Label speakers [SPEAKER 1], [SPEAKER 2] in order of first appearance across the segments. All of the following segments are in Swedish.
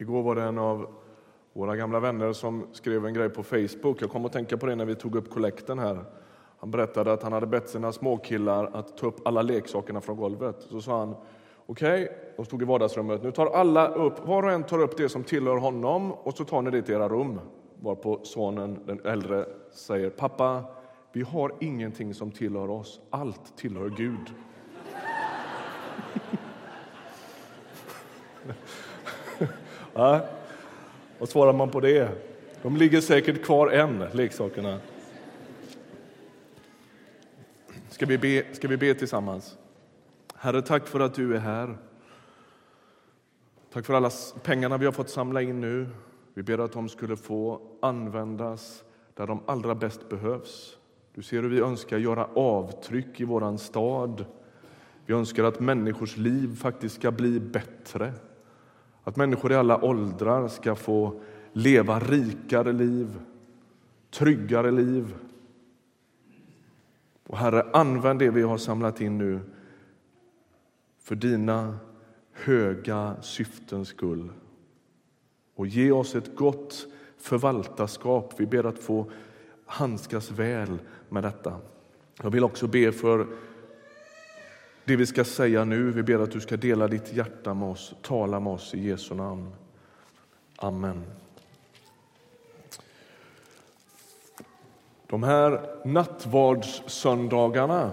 [SPEAKER 1] Igår var det en av våra gamla vänner som skrev en grej på Facebook. Jag kom att tänka på det när vi tog upp kollekten här. Han berättade att han hade bett sina småkillar att ta upp alla leksakerna från golvet. Så sa han okej, okay, de stod i vardagsrummet. Nu tar alla upp, var och en tar upp det som tillhör honom och så tar ni det till era rum. Varpå sonen, den äldre, säger pappa, vi har ingenting som tillhör oss. Allt tillhör Gud. Ja. Vad svarar man på det? De ligger säkert kvar än, leksakerna. Ska vi be, ska vi be tillsammans? Herre, tack för att du är här. Tack för alla pengarna vi har fått samla in nu. Vi ber att de skulle få användas där de allra bäst behövs. Du ser hur vi önskar göra avtryck i vår stad. Vi önskar att människors liv faktiskt ska bli bättre. Att människor i alla åldrar ska få leva rikare liv, tryggare liv. Och Herre, använd det vi har samlat in nu för dina höga syftens skull. Och ge oss ett gott förvaltarskap. Vi ber att få handskas väl med detta. Jag vill också be för det vi ska säga nu. Vi ber att du ska dela ditt hjärta med oss, tala med oss i Jesu namn. Amen. De här nattvardssöndagarna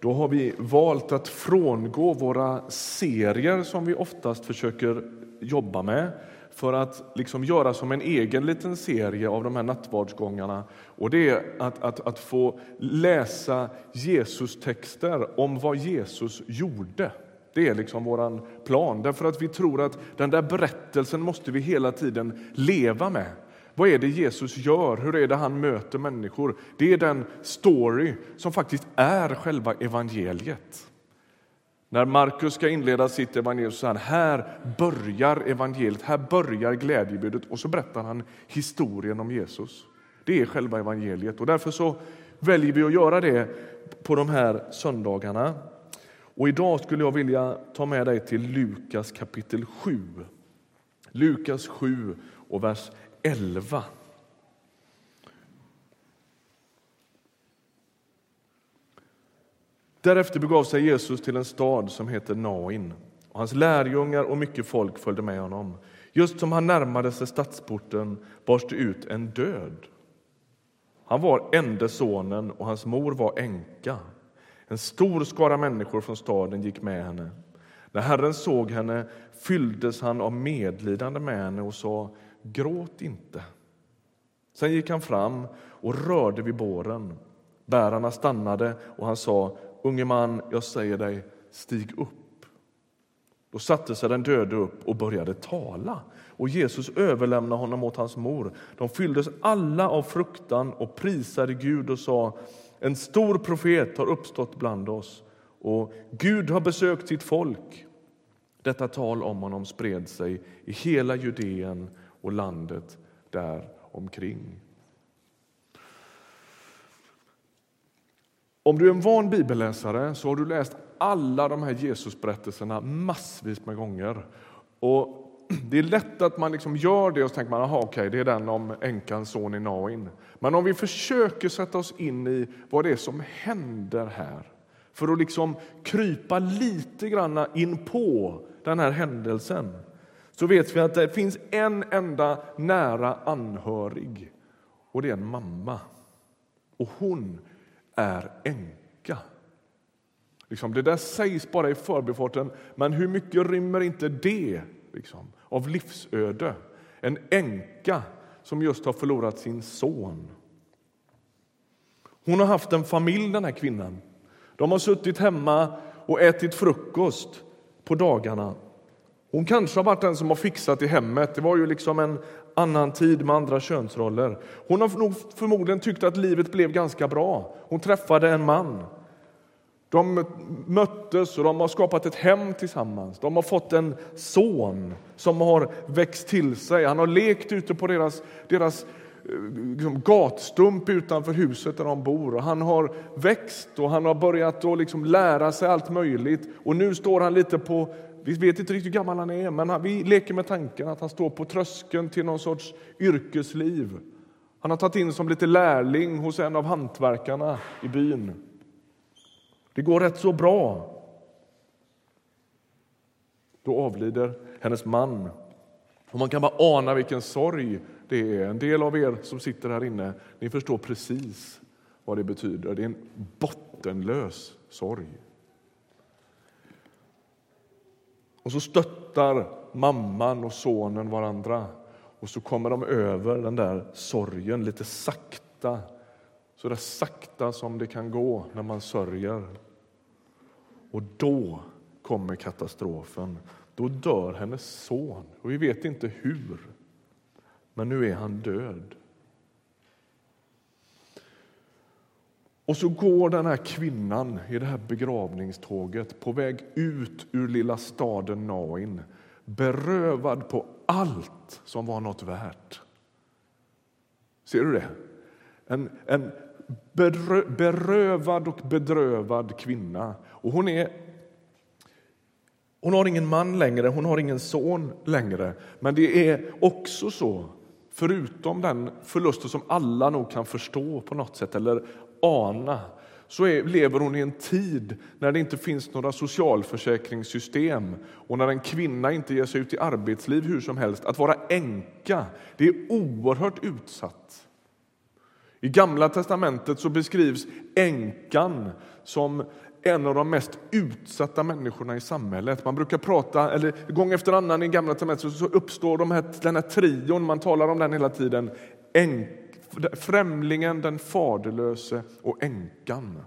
[SPEAKER 1] då har vi valt att frångå våra serier som vi oftast försöker jobba med för att liksom göra som en egen liten serie av de här nattvardsgångarna. Och det är att, att, att få läsa Jesus texter om vad Jesus gjorde. Det är liksom vår plan, därför att vi tror att den där berättelsen måste vi hela tiden leva med. Vad är det Jesus gör? Hur är det han möter människor? Det är den story som faktiskt är själva evangeliet. När Markus ska inleda sitt evangelium så säger han här börjar evangeliet, här börjar glädjebudet och så berättar han historien om Jesus. Det är själva evangeliet och därför så väljer vi att göra det på de här söndagarna. Och idag skulle jag vilja ta med dig till Lukas kapitel 7. Lukas 7 och vers 11. Därefter begav sig Jesus till en stad som heter Nain. Och hans lärjungar och mycket folk följde med honom. Just som han närmade sig stadsporten bars det ut en död. Han var ende sonen och hans mor var änka. En stor skara människor från staden gick med henne. När Herren såg henne fylldes han av medlidande med henne och sa Gråt inte. Sen gick han fram och rörde vid båren. Bärarna stannade och han sa Unge man, jag säger dig, stig upp. Då satte sig den döde upp och började tala och Jesus överlämnade honom åt hans mor. De fylldes alla av fruktan och prisade Gud och sa en stor profet har uppstått bland oss och Gud har besökt sitt folk. Detta tal om honom spred sig i hela Judeen och landet där omkring. Om du är en van bibelläsare så har du läst alla de här Jesusberättelserna massvis med gånger. Och det är lätt att man liksom gör det och så tänker man aha, okay, det är den om änkans son i Nain. Men om vi försöker sätta oss in i vad det är som händer här för att liksom krypa lite grann in på den här händelsen så vet vi att det finns en enda nära anhörig och det är en mamma. Och hon är änka. Liksom, det där sägs bara i förbifarten, men hur mycket rymmer inte det liksom, av livsöde? En änka som just har förlorat sin son. Hon har haft en familj, den här kvinnan. De har suttit hemma och ätit frukost på dagarna. Hon kanske har varit den som har fixat i hemmet. Det var ju liksom en annan tid med andra könsroller. Hon har nog förmodligen tyckt att livet blev ganska bra. Hon träffade en man. De möttes och de har skapat ett hem tillsammans. De har fått en son som har växt till sig. Han har lekt ute på deras, deras eh, liksom, gatstump utanför huset där de bor. Och han har växt och han har börjat att liksom lära sig allt möjligt. Och nu står han lite på vi vet inte riktigt hur gammal han är, men vi leker med tanken att han står på tröskeln till någon sorts yrkesliv. Han har tagit in som lite lärling hos en av hantverkarna i byn. Det går rätt så bra. Då avlider hennes man. Och man kan bara ana vilken sorg det är. En del av er som sitter här inne, ni förstår precis vad det betyder. Det är en bottenlös sorg. Och så stöttar mamman och sonen varandra och så kommer de över den där sorgen lite sakta. Så där sakta som det kan gå när man sörjer. Och då kommer katastrofen. Då dör hennes son, och vi vet inte hur. Men nu är han död. Och så går den här kvinnan i det här begravningståget på väg ut ur lilla staden Nain berövad på allt som var något värt. Ser du det? En, en berö, berövad och bedrövad kvinna. Och hon är hon har ingen man längre, hon har ingen son längre. Men det är också så, förutom den förlusten som alla nog kan förstå på något sätt eller ana, så är, lever hon i en tid när det inte finns några socialförsäkringssystem och när en kvinna inte ger sig ut i arbetsliv hur som helst. Att vara änka, det är oerhört utsatt. I Gamla testamentet så beskrivs änkan som en av de mest utsatta människorna i samhället. Man brukar prata, eller gång efter annan i Gamla testamentet så uppstår de här, den här trion, man talar om den hela tiden. Änka främlingen, den faderlöse och änkan.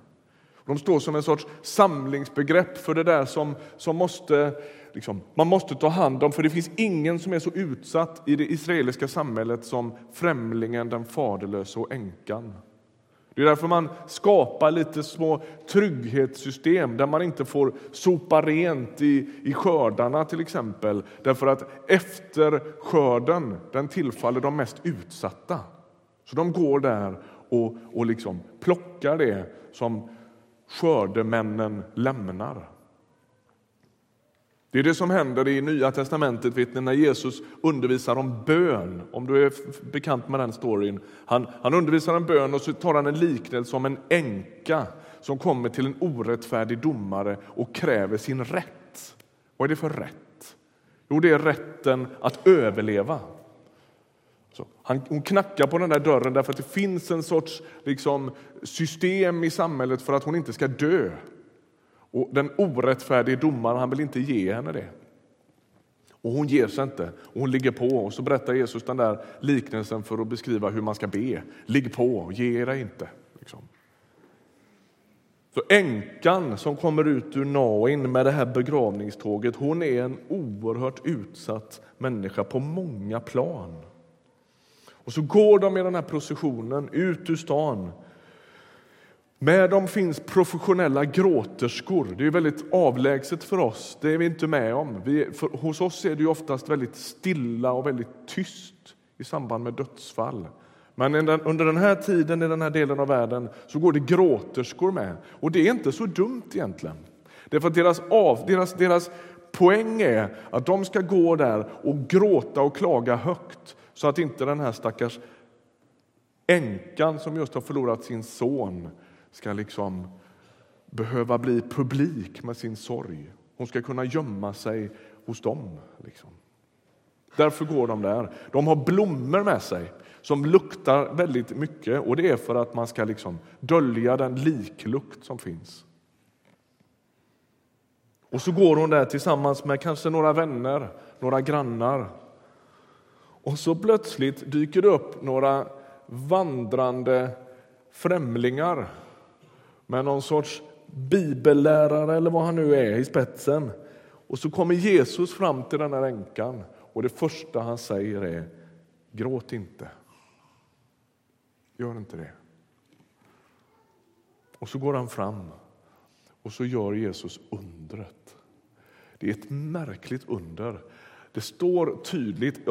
[SPEAKER 1] De står som en sorts samlingsbegrepp för det där som, som måste, liksom, man måste ta hand om. För det finns ingen som är så utsatt i det israeliska samhället som främlingen, den faderlöse och änkan. Det är därför man skapar lite små trygghetssystem där man inte får sopa rent i, i skördarna till exempel. Därför att efter skörden den tillfaller de mest utsatta. Så de går där och, och liksom plockar det som skördemännen lämnar. Det är det som händer i Nya testamentet vet ni, när Jesus undervisar om bön. Om du är bekant med den storyn. Han, han undervisar om bön och så tar han en liknelse om en änka som kommer till en orättfärdig domare och kräver sin rätt. Vad är det för rätt? Jo, det är rätten att överleva. Så, han, hon knackar på den där dörren därför att det finns en sorts liksom, system i samhället för att hon inte ska dö. Och Den orättfärdige domaren han vill inte ge henne det. Och Hon ger sig inte, och hon ligger på. Och Så berättar Jesus den där liknelsen för att beskriva hur man ska be. Ligg på, ge dig inte. Liksom. Så änkan som kommer ut ur Nain med det här begravningståget hon är en oerhört utsatt människa på många plan. Och så går de i den här processionen ut ur stan med dem finns professionella gråterskor. Det är väldigt avlägset för oss. Det är vi inte med om. Vi, för, hos oss är det ju oftast väldigt stilla och väldigt tyst i samband med dödsfall. Men under den här tiden i den här delen av världen så går det gråterskor med. Och det är inte så dumt egentligen. Därför att deras, av, deras, deras poäng är att de ska gå där och gråta och klaga högt så att inte den här stackars änkan som just har förlorat sin son ska liksom behöva bli publik med sin sorg. Hon ska kunna gömma sig hos dem. Liksom. Därför går de där. De har blommor med sig som luktar väldigt mycket och det är för att man ska liksom dölja den liklukt som finns. Och så går hon där tillsammans med kanske några vänner, några grannar. Och så plötsligt dyker det upp några vandrande främlingar med någon sorts bibellärare eller vad han nu är i spetsen. Och så kommer Jesus fram till den här änkan och det första han säger är gråt inte. Gör inte det. Och så går han fram och så gör Jesus undret. Det är ett märkligt under. Det står tydligt,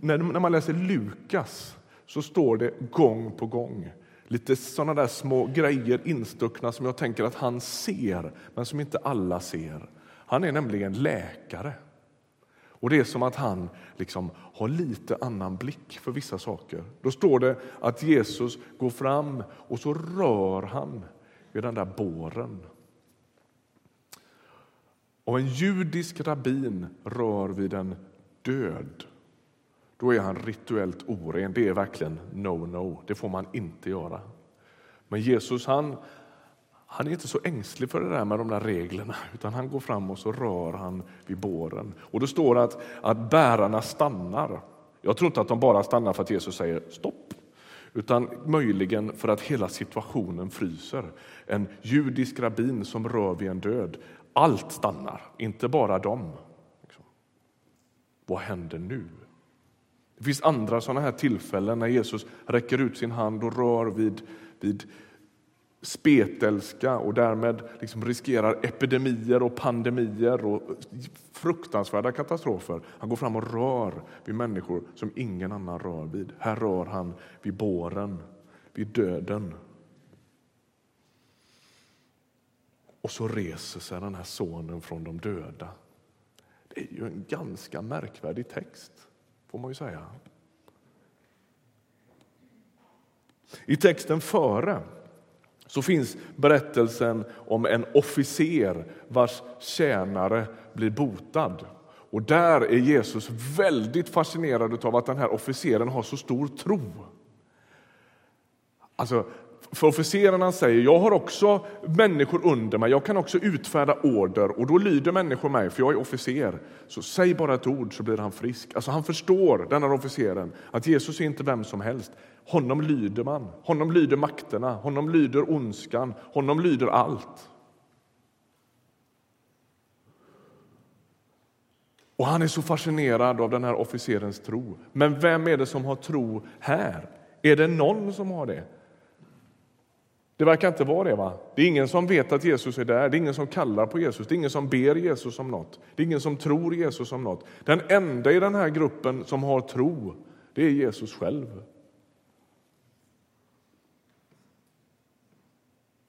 [SPEAKER 1] när man läser Lukas så står det gång på gång lite såna där små grejer instuckna som jag tänker att han ser, men som inte alla ser. Han är nämligen läkare. Och Det är som att han liksom har lite annan blick för vissa saker. Då står det att Jesus går fram och så rör han vid den där båren. Och en judisk rabbin rör vid en död då är han rituellt oren. Det är verkligen no-no. Det får man inte göra. Men Jesus han, han är inte så ängslig för det där med de där reglerna utan han går fram och så rör han vid båren. Och då står det att, att bärarna stannar. Jag tror inte att de bara stannar för att Jesus säger stopp utan möjligen för att hela situationen fryser. En judisk rabbin som rör vid en död. Allt stannar, inte bara dem. Liksom. Vad händer nu? Det finns andra sådana här tillfällen när Jesus räcker ut sin hand och rör vid, vid spetälska och därmed liksom riskerar epidemier och pandemier och fruktansvärda katastrofer. Han går fram och rör vid människor som ingen annan rör vid. Här rör han vid båren, vid döden. Och så reser sig den här sonen från de döda. Det är ju en ganska märkvärdig text får man ju säga. I texten före så finns berättelsen om en officer vars tjänare blir botad. Och där är Jesus väldigt fascinerad av att den här officeren har så stor tro. Alltså, för officerarna säger jag har också människor under mig, jag kan också utfärda order och då lyder människor mig för jag är officer. Så säg bara ett ord så blir han frisk. Alltså han förstår, den här officeren, att Jesus är inte vem som helst. Honom lyder man, honom lyder makterna, honom lyder ondskan, honom lyder allt. Och han är så fascinerad av den här officerens tro. Men vem är det som har tro här? Är det någon som har det? Det verkar inte vara det. va? Det är ingen som vet att Jesus är där, det är ingen som kallar på Jesus, det är ingen som ber Jesus om något, det är ingen som tror Jesus om något. Den enda i den här gruppen som har tro, det är Jesus själv.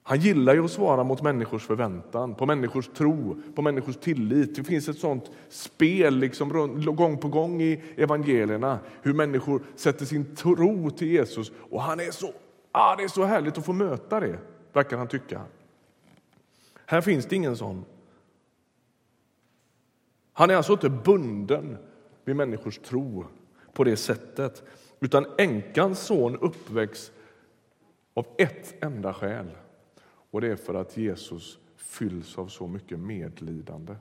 [SPEAKER 1] Han gillar ju att svara mot människors förväntan, på människors tro, på människors tillit. Det finns ett sånt spel liksom gång på gång i evangelierna, hur människor sätter sin tro till Jesus och han är så Ah, det är så härligt att få möta det, verkar han tycka. Här finns det ingen sån. Han är alltså inte bunden vid människors tro på det sättet, utan änkans son uppväcks av ett enda skäl. Och det är för att Jesus fylls av så mycket medlidande.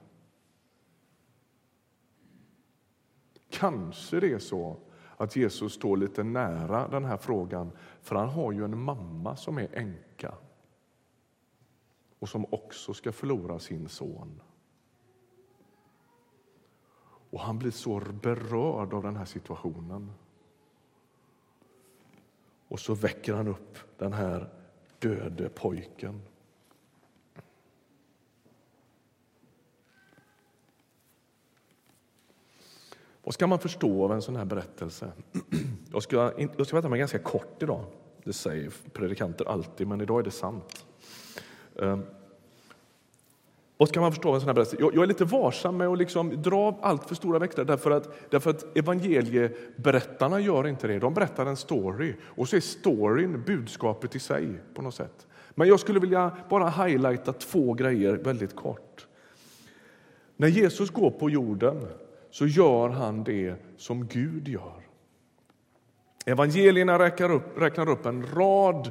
[SPEAKER 1] Kanske det är så att Jesus står lite nära den här frågan för han har ju en mamma som är änka och som också ska förlora sin son. Och Han blir så berörd av den här situationen. Och så väcker han upp den här döde pojken. Vad ska man förstå av en sån här berättelse? Jag ska, jag ska fatta mig ganska kort idag. Det säger predikanter alltid, men idag är det sant. Ehm, Vad ska man förstå av en sån här berättelse? Jag, jag är lite varsam med att liksom dra allt för stora växlar därför att, därför att evangelieberättarna gör inte det. De berättar en story och så är storyn budskapet i sig på något sätt. Men jag skulle vilja bara highlighta två grejer väldigt kort. När Jesus går på jorden så gör han det som Gud gör. Evangelierna räknar upp, räknar upp en rad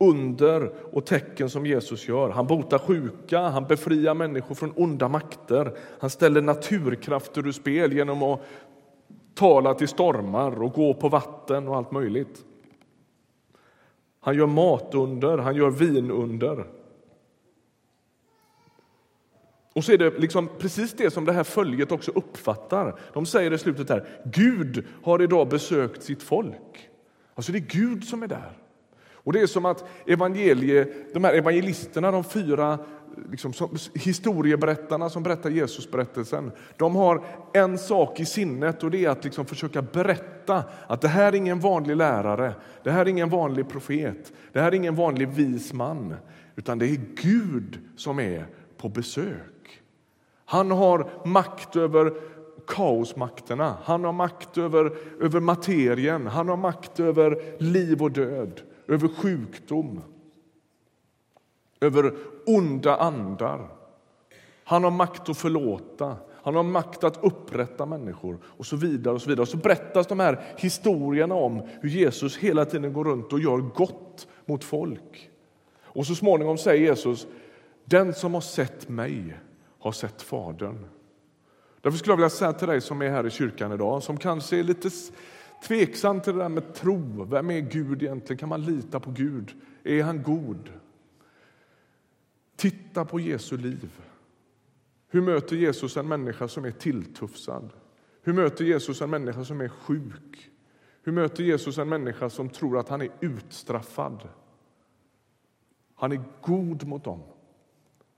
[SPEAKER 1] under och tecken som Jesus gör. Han botar sjuka, han befriar människor från onda makter. Han ställer naturkrafter ur spel genom att tala till stormar och gå på vatten och allt möjligt. Han gör matunder, han gör vinunder. Och så är det liksom precis det som det här följet också uppfattar. De säger i slutet här, Gud har idag besökt sitt folk. Alltså det är Gud som är där. Och det är som att evangelie, de här evangelisterna, de fyra liksom, som, historieberättarna som berättar Jesusberättelsen, de har en sak i sinnet och det är att liksom försöka berätta att det här är ingen vanlig lärare, det här är ingen vanlig profet, det här är ingen vanlig vis man, utan det är Gud som är på besök. Han har makt över kaosmakterna. Han har makt över, över materien, han har makt över liv och död, över sjukdom, över onda andar. Han har makt att förlåta, han har makt att upprätta människor och så vidare. och Så vidare. Och så berättas de här historierna om hur Jesus hela tiden går runt och gör gott mot folk. Och så småningom säger Jesus, den som har sett mig har sett Fadern. Därför skulle jag vilja säga till dig som är här i kyrkan idag, som kanske är lite tveksam till det där med tro. Vem är Gud egentligen? Kan man lita på Gud? Är han god? Titta på Jesu liv. Hur möter Jesus en människa som är tilltufsad? Hur möter Jesus en människa som är sjuk? Hur möter Jesus en människa som tror att han är utstraffad? Han är god mot dem.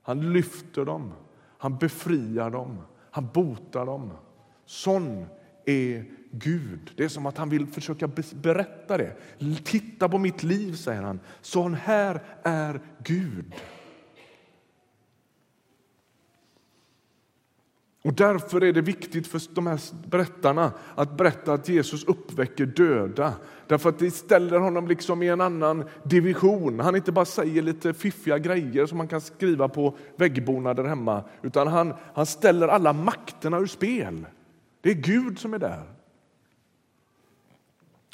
[SPEAKER 1] Han lyfter dem, han befriar dem, han botar dem. Sån är Gud. Det är som att han vill försöka berätta det. Titta på mitt liv, säger han. Sån här är Gud. Och Därför är det viktigt för de här berättarna att berätta att Jesus uppväcker döda. Därför att det ställer honom liksom i en annan division. Han inte bara säger lite fiffiga grejer som man kan skriva på väggbonader hemma, utan han, han ställer alla makterna ur spel. Det är Gud som är där.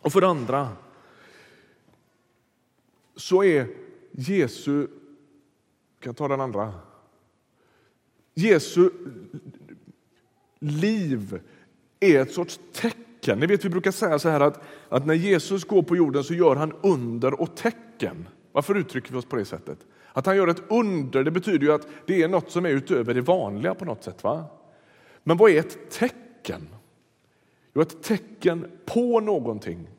[SPEAKER 1] Och för det andra så är Jesu... Kan jag ta den andra? Jesu liv är ett sorts tecken. Ni vet, vi brukar säga så här att, att när Jesus går på jorden så gör han under och tecken. Varför uttrycker vi oss på det sättet? Att han gör ett under det betyder ju att det är något som är utöver det vanliga på något sätt. va? Men vad är ett tecken? Jo, ett tecken på någonting.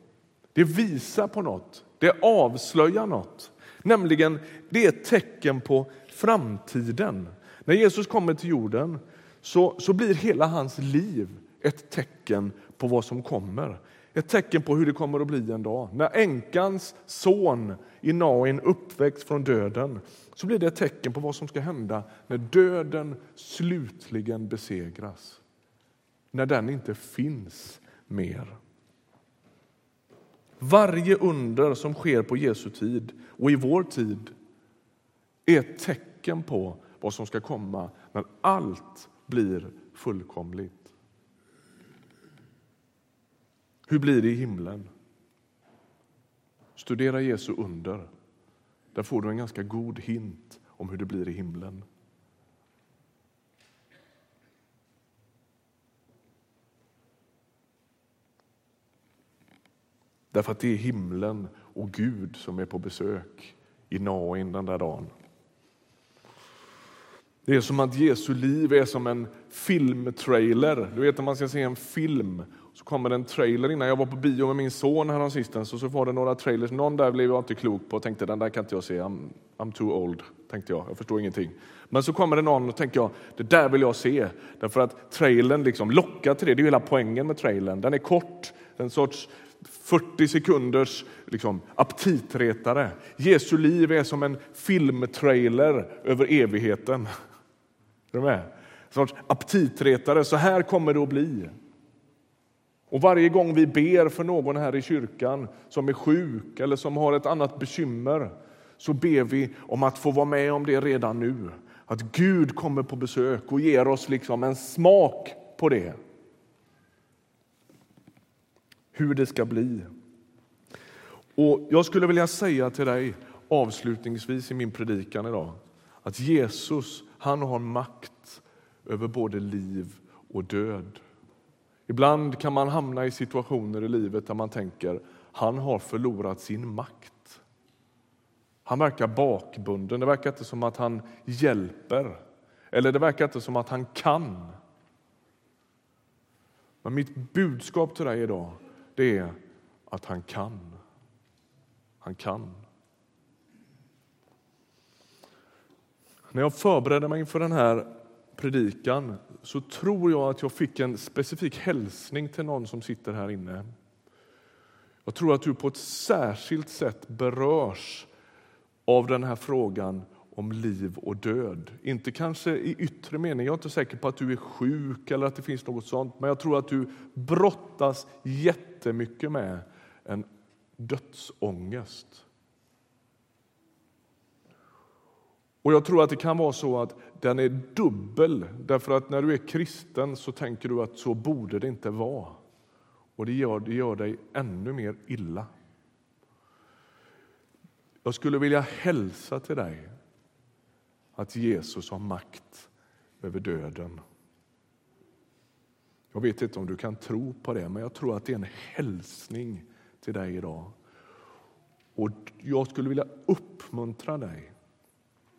[SPEAKER 1] Det visar på något. Det avslöjar något. Nämligen, det är ett tecken på framtiden. När Jesus kommer till jorden så, så blir hela hans liv ett tecken på vad som kommer. Ett tecken på hur det kommer att bli en dag. När änkans son i Nain uppväcks från döden så blir det ett tecken på vad som ska hända när döden slutligen besegras. När den inte finns mer. Varje under som sker på Jesu tid och i vår tid är ett tecken på vad som ska komma när allt blir fullkomligt. Hur blir det i himlen? Studera Jesu under. Där får du en ganska god hint om hur det blir i himlen. Därför att det är himlen och Gud som är på besök i Nain den där dagen. Det är som att Jesu liv är som en filmtrailer. Du vet när man ska se en film så kommer det en trailer innan. Jag var på bio med min son häromsistens och så var det några trailers. Någon där blev jag inte klok på och tänkte den där kan inte jag se. I'm, I'm too old, tänkte jag. Jag förstår ingenting. Men så kommer det någon och tänker jag, det där vill jag se. Därför att trailern liksom lockar till det. Det är hela poängen med trailern. Den är kort, en sorts 40 sekunders liksom, aptitretare. Jesu liv är som en filmtrailer över evigheten. Är du med? En sorts aptitretare. Så här kommer det att bli. Och varje gång vi ber för någon här i kyrkan som är sjuk eller som har ett annat bekymmer så ber vi om att få vara med om det redan nu. Att Gud kommer på besök och ger oss liksom en smak på det. Hur det ska bli. Och Jag skulle vilja säga till dig avslutningsvis i min predikan idag att Jesus han har makt över både liv och död. Ibland kan man hamna i situationer i livet där man tänker han har förlorat sin makt. Han verkar bakbunden. Det verkar inte som att han hjälper. Eller det verkar inte som att han kan. Men mitt budskap till dig idag det är att han kan. Han kan. När jag förberedde mig inför den här predikan så tror jag att jag fick en specifik hälsning till någon som sitter här inne. Jag tror att du på ett särskilt sätt berörs av den här frågan om liv och död. Inte kanske i yttre mening, jag är inte säker på att du är sjuk eller att det finns något sånt, men jag tror att du brottas jättemycket med en dödsångest. Och jag tror att det kan vara så att den är dubbel, därför att när du är kristen så tänker du att så borde det inte vara. Och det gör, det gör dig ännu mer illa. Jag skulle vilja hälsa till dig att Jesus har makt över döden. Jag vet inte om du kan tro på det, men jag tror att det är en hälsning till dig idag. Och Jag skulle vilja uppmuntra dig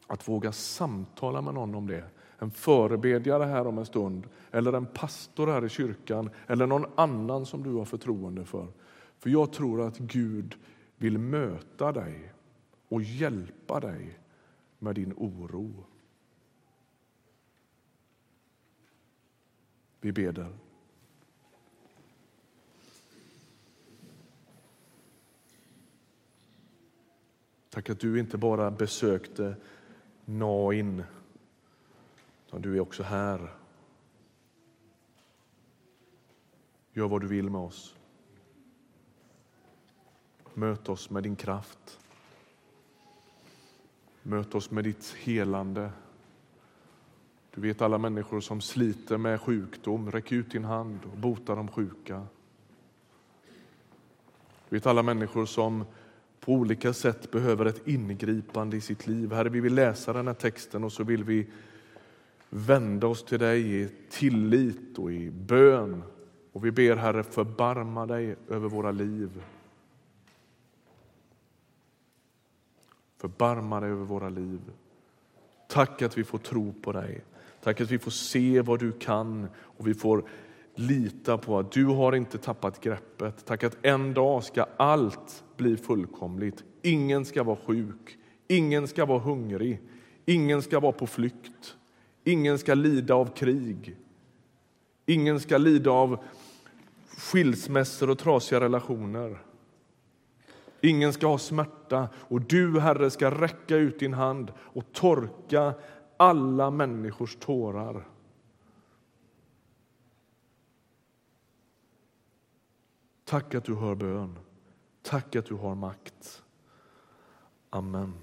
[SPEAKER 1] att våga samtala med någon om det. En förebedjare här om en stund, eller en pastor här i kyrkan eller någon annan som du har förtroende för. För jag tror att Gud vill möta dig och hjälpa dig med din oro. Vi beder. Tack att du inte bara besökte Nain, utan du är också här. Gör vad du vill med oss. Möt oss med din kraft. Möt oss med ditt helande. Du vet alla människor som sliter med sjukdom. Räck ut din hand och bota de sjuka. Du vet alla människor som på olika sätt behöver ett ingripande i sitt liv. Herre, vi vill läsa den här texten och så vill vi vända oss till dig i tillit och i bön. Och vi ber Herre, förbarma dig över våra liv. Förbarma dig över våra liv. Tack att vi får tro på dig. Tack att vi får se vad du kan och vi får lita på att du har inte tappat greppet. Tack att en dag ska allt bli fullkomligt. Ingen ska vara sjuk, ingen ska vara hungrig, ingen ska vara på flykt. Ingen ska lida av krig. Ingen ska lida av skilsmässor och trasiga relationer. Ingen ska ha smärta och du, Herre, ska räcka ut din hand och torka alla människors tårar. Tack att du hör bön. Tack att du har makt. Amen.